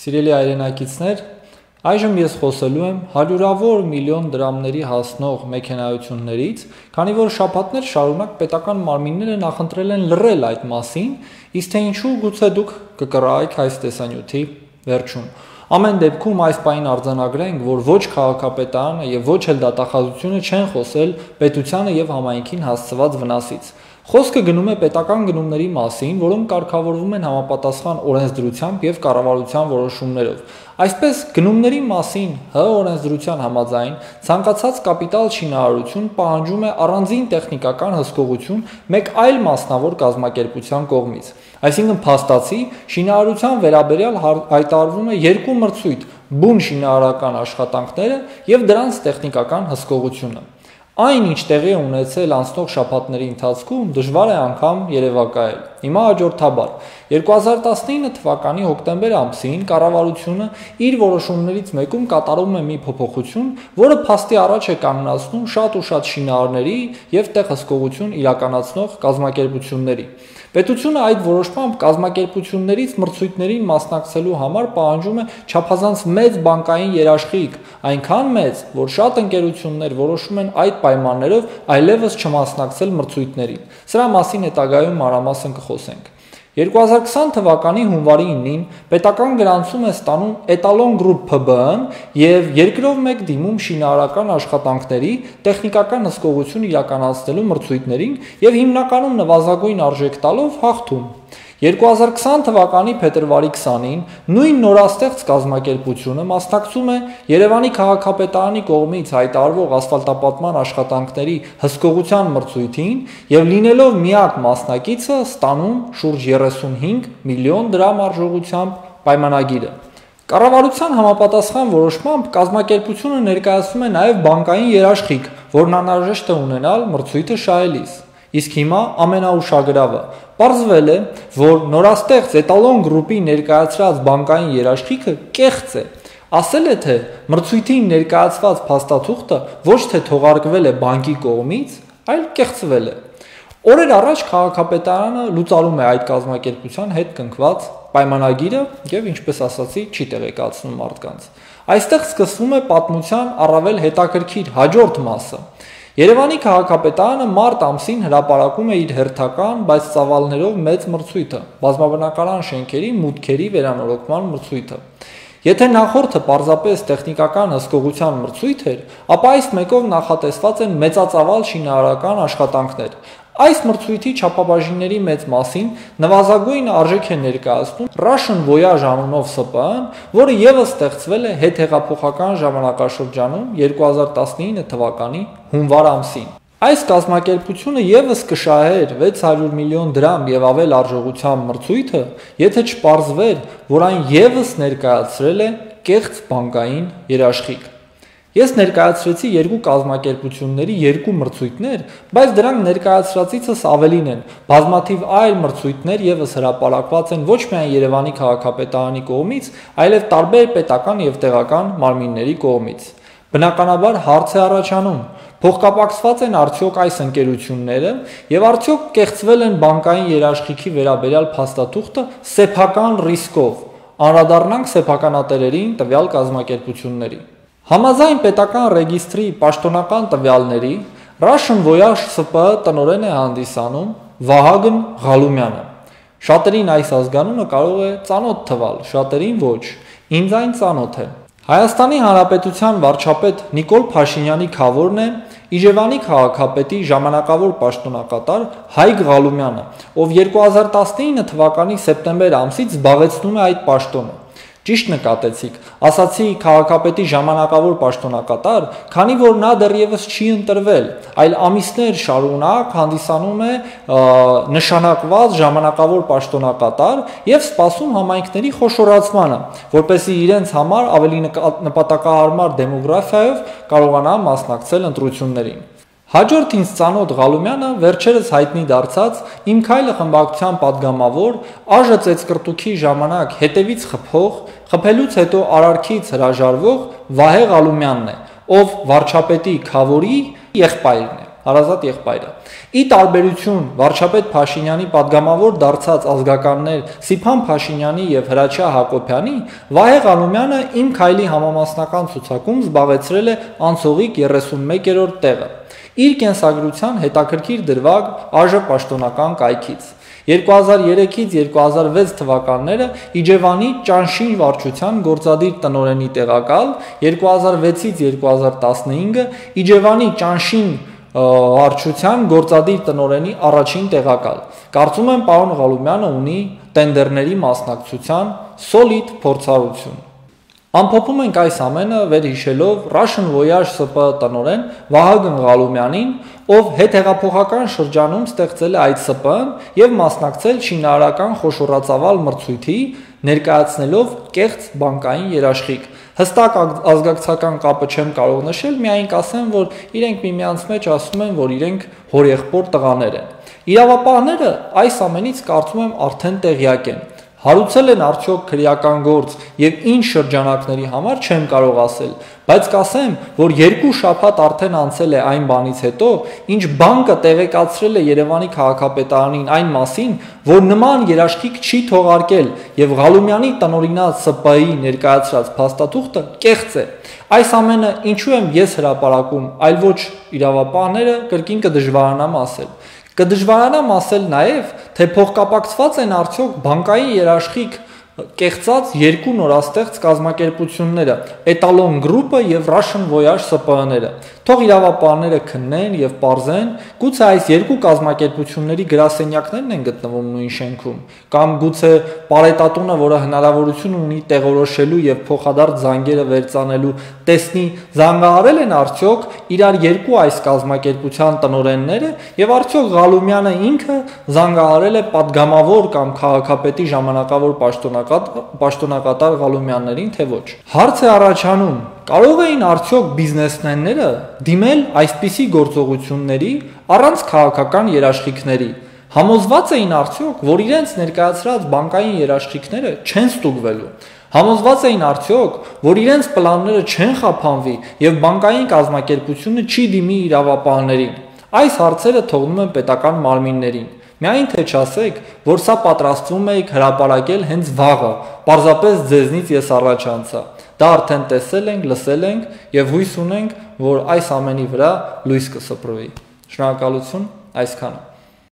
Սիրելի այրենակիցներ, այժմ ես խոսելու եմ հարյուրավոր միլիոն դրամների հասնող մեքենայություններից, քանի որ շաբաթներ շարունակ պետական մարմինները նախընտրել են լռել այդ մասին, իսկ թե ինչու գուցե դուք կկռայիք այս տեսանյութի վերջում։ Ամեն դեպքում այս պայն արձանագրենք, որ ոչ քաղաքապետարանը եւ ոչ էլ դատախազությունը չեն խոսել պետությանը եւ համայնքին հասցված վնասից։ Խոսքը գնում է պետական գնումների մասին, որոնք կարգավորվում են համապատասխան օրենսդրությամբ եւ կառավարության որոշումներով։ Այսպես գնումների մասին ՀՀ օրենսդրության համաձայն ցանկացած կապիտալ շինարարություն պահանջում է առանձին տեխնիկական հսկողություն մեկ այլ մասնավոր կազմակերպության կողմից։ Այսինքն փաստացի շինարարության վերաբերյալ հայտարարվում է երկու մրցույթ՝ բուն շինարարական աշխատանքները եւ դրանց տեխնիկական հսկողությունը։ Այն ինչ տեղի ունեցել անցնող շաբաթների ընթացքում դժվար է անգամ երևակայել։ Հիմա հաջորդաբար 2019 թվականի հոկտեմբեր ամսին կառավարությունը իր որոշումներից մեկում կատարում է մի փոփոխություն, որը փաստի առաջ է կանգնացնում շատ ու շատ շինարարների եւ տեղհսկողություն իրականացնող կազմակերպությունների։ Պետությունը այդ որոշմամբ կազմակերպություններից մրցույթներին մասնակցելու համար պահանջում է չափազանց մեծ բանկային երաշխիք, այնքան մեծ, որ շատ ընկերություններ որոշում են այդ պայմաններով այլևս չմասնակցել մրցույթներին։ Սրա մասին հետագայում մանրամասն կխոսենք։ 2020 թվականի հունվարի 9-ին պետական գրանցում է ստանում Etalon Group PB-ն եւ երկրով մեկ դիմում շինարարական աշխատանքների տեխնիկական հսկողություն իրականացնելու մրցույթներին եւ հիմնականում նվազագույն արժեք տալով հաղթում։ 2020 թվականի փետրվարի 20-ին նույն նորաստեղծ կազմակերպությունը մասնակցում է Երևանի քաղաքապետարանի կողմից հայտարարվող ասֆալտապատման աշխատանքների հսկողության մրցույթին եւ լինելով միակ մասնակիցը ստանում շուրջ 35 միլիոն դրամ արժողությամբ պայմանագիրը։ Կառավարության համապատասխան որոշմամբ կազմակերպությունը ներկայացնում է նաև բանկային երաշխիք, որն անհրաժեշտ է ունենալ մրցույթը շահելիս։ Իսկ հիմա ամենաուշագրավը։ Պարզվել է, որ նորաստեղծ Etalon Group-ի ներկայացրած բանկային երաշխիքը կեղծ է։ Ասել է, թե մրցույթին ներկայացված փաստաթուղթը ոչ թե թողարկվել է բանկի կողմից, այլ կեղծվել է։ Օրեր առաջ քաղաքապետարանը լուծարում է այդ կազմակերպության հետ կնքված պայմանագիրը եւ ինչպես ասացի, չի տեղեկացնում մարդկանց։ Այստեղ սկսվում է պատմության առավել հետաքրքիր հաջորդ մասը։ Երևանի քաղաքապետարանը մարտ ամսին հրապարակում է իր հերթական, բայց ծավալներով մեծ մրցույթը՝ բազմաբնակարան շենքերի մուտքերի վերանորոգման մրցույթը։ Եթե նախորդը պարզապես տեխնիկական հսկողության մրցույթ էր, ապա այս մեկով նախատեսված են մեծածավալ շինարարական աշխատանքներ։ Այս մրցույթի չափաբաժինների մեծ մասին նվազագույն արժեք է ներկայացնում Russian Voyage անունով ՍՊԸ-ն, որը եւս ստեղծվել է հետհեղափոխական ժամանակաշրջանում 2019 թվականի հունվար ամսին։ Այս կազմակերպությունը եւս կշահեր 600 միլիոն դրամ եւ ավել արժողությամբ մրցույթը, եթե չպարզվեր, որ այն եւս ներկայացրել է կեղծ բանկային երաշխիք։ Ես ներկայացրեցի երկու կազմակերպությունների երկու մրցույթներ, բայց դրանք ներկայացրածիցս ավելին են։ Բազմաթիվ այլ մրցույթներ եւս հրապարակված են ոչ միայն Երևանի քաղաքապետարանի կողմից, այլև տարբեր պետական եւ տեղական մարմինների կողմից։ Բնականաբար հարց է առաջանում. փոխկապակցված են արդյոք այս ընկերությունները եւ արդյոք կեղծվել են բանկային երաշխիքի վերաբերյալ փաստաթուղթը սեփական ռիսկով։ Անդրադառնանք սեփականատերերին տվյալ կազմակերպությունների։ Համաձայն պետական ռեգիստրի պաշտոնական տվյալների Russian Voyage ՍՊ տնորեն է հանդիսանում Վահագն Ղալումյանը։ Շատերին այս ազգանունը կարող է ծանոթ թվալ, շատերին ոչ։ Ինձ այն ծանոթ է։ Հայաստանի Հանրապետության վարչապետ Նիկոլ Փաշինյանի խավորն է Իջևանի քաղաքապետի ժամանակավոր պաշտոնակատար Հայկ Ղալումյանը, ով 2019 թվականի սեպտեմբեր ամսից զբաղեցնում է այդ պաշտոնը։ Ճիշտ նկատեցիք, ասացի քաղաքապետի ժամանակավոր պաշտոնակատար, քանի որ նա դեռևս չի ընտրվել, այլ ամիսներ շարունակ հանդիսանում է նշանակված ժամանակավոր պաշտոնակատար եւ սպասում համայնքների խոշորացմանը, որպեսզի իրենց համար ավելի նպատակահարմար դեմոգրաֆիայով կարողանա մասնակցել ընտրություններին։ Հաջորդ ինձ ծանոթ Ղալումյանը վերջերս հայտնի դարձած իմ քայլը խմբակցության падգամավոր ԱԺ ծեցկրտուքի ժամանակ հետևից խփող, խփելուց հետո արարքից հրաժարվող Վահե Ղալումյանն է, ով վարչապետի Խավորի եղբայրն է հարազատ եղբայրը։ Ի տարբերություն վարչապետ Փաշինյանի падգամավոր դարձած ազգականներ Սիփան Փաշինյանի եւ Հրաչյա Հակոբյանի, Վահե Ղալումյանը իմ քայլի համամասնական ցուցակում զբաղեցրել է անցողիկ 31-րդ տեղը։ Իր կենսագրության հետաքրքիր դրվագ ԱԺ պաշտոնական կայքից. 2003-ից 2006 թվականները Իջևանի Ճանշին վարչության գործադիր տնօրենի տեղակալ, 2006-ից 2015-ը Իջևանի Ճանշին վարչության գործադիր տնօրենի առաջին տեղակալ։ Կարծում եմ պարոն Ղալումյանը ունի տենդերների մասնակցության սոլիդ փորձառություն։ Ամփոփում ենք այս ամենը վերհիշելով Russian Voyage ՍՊ տնօրեն Վահագն Ղալումյանին, ով հետհեղափոխական շրջանում ստեղծել է այդ ՍՊ-ն եւ մասնակցել շինարարական խոշորացավալ մրցույթի, ներկայացնելով կեղծ բանկային երաշխիք։ Հստակ ազգակցական կապը չեմ կարող նշել, միայն կասեմ, որ իրենք միմյանց մեջ ասում են, որ իրենք հորեղբոր տղաներ են։ Իրավապահները այս ամենից կարծում եմ արդեն տեղյակ են։ Հարուցել են արդյոք քրեական գործ եւ ինչ շրջանակների համար չեմ կարող ասել, բայց կասեմ, որ երկու շաբաթ արդեն անցել է այն բանից հետո, ինչ բանկը տեղեկացրել է Երևանի քաղաքապետարանին այն մասին, որ նման երաշխիք չի թողարկել եւ Ղալումյանի տնօրինած ՍՊ-ի ներկայացրած փաստաթուղթը կեղծ է։ Այս ամենը ինչու եմ ես հրապարակում, այլ ոչ իրավապահները կրկին կդժվարանամ ասել։ Կդժվարանամ ասել նաև, թե փոխկապակցված են արդյոք բանկային երաշխիք կեղծած երկու նորաստեղծ կազմակերպությունները՝ Etalon Group-ը եւ Russian Voyage SPA-ները։ Թող իրավապահները քննեն եւ parzեն, գուցե այս երկու կազմակերպությունների գրասենյակներն են գտնվում նույն շենքում, կամ գուցե պարետատունը, որը հնարավորություն ունի տեղորոշելու եւ փոխադարձ զանգերը վերցանելու, տեսնի զանգահարել են արդյոք իրար երկու այս կազմակերպության տնորենները եւ արդյոք Ղալումյանը ինքը զանգահարել է падգամավոր կամ քաղաքապետի ժամանակավոր պաշտոնակ պաշտոնակատ պաշտոնակատար Ղալումյաններին, թե ոչ։ Հարց է առաջանում. Կարող էին արդյոք բիզնեսմենները դիմել այսպիսի գործողությունների առանց քաղաքական երաշխիքների։ Համոզված էին արդյոք, որ իրենց ներկայացրած բանկային երաշխիքները չեն ստուգվելու։ Համոզված էին արդյոք, որ իրենց պլանները չեն խափանվի եւ բանկային կազմակերպությունը չի դիմի իրավապահներին։ Այս հարցերը թողնում են պետական մարմիններին։ Միայն թե չասեք, որ սա պատրաստվում եք հրապարակել հենց վաղը, parzapes ձեզնից ես առաջանցա։ Դա արդեն տեսել ենք, լսել ենք եւ հույս ունենք, որ այս ամենի վրա լույս կսպրվի։ Շնորհակալություն, այսքանը։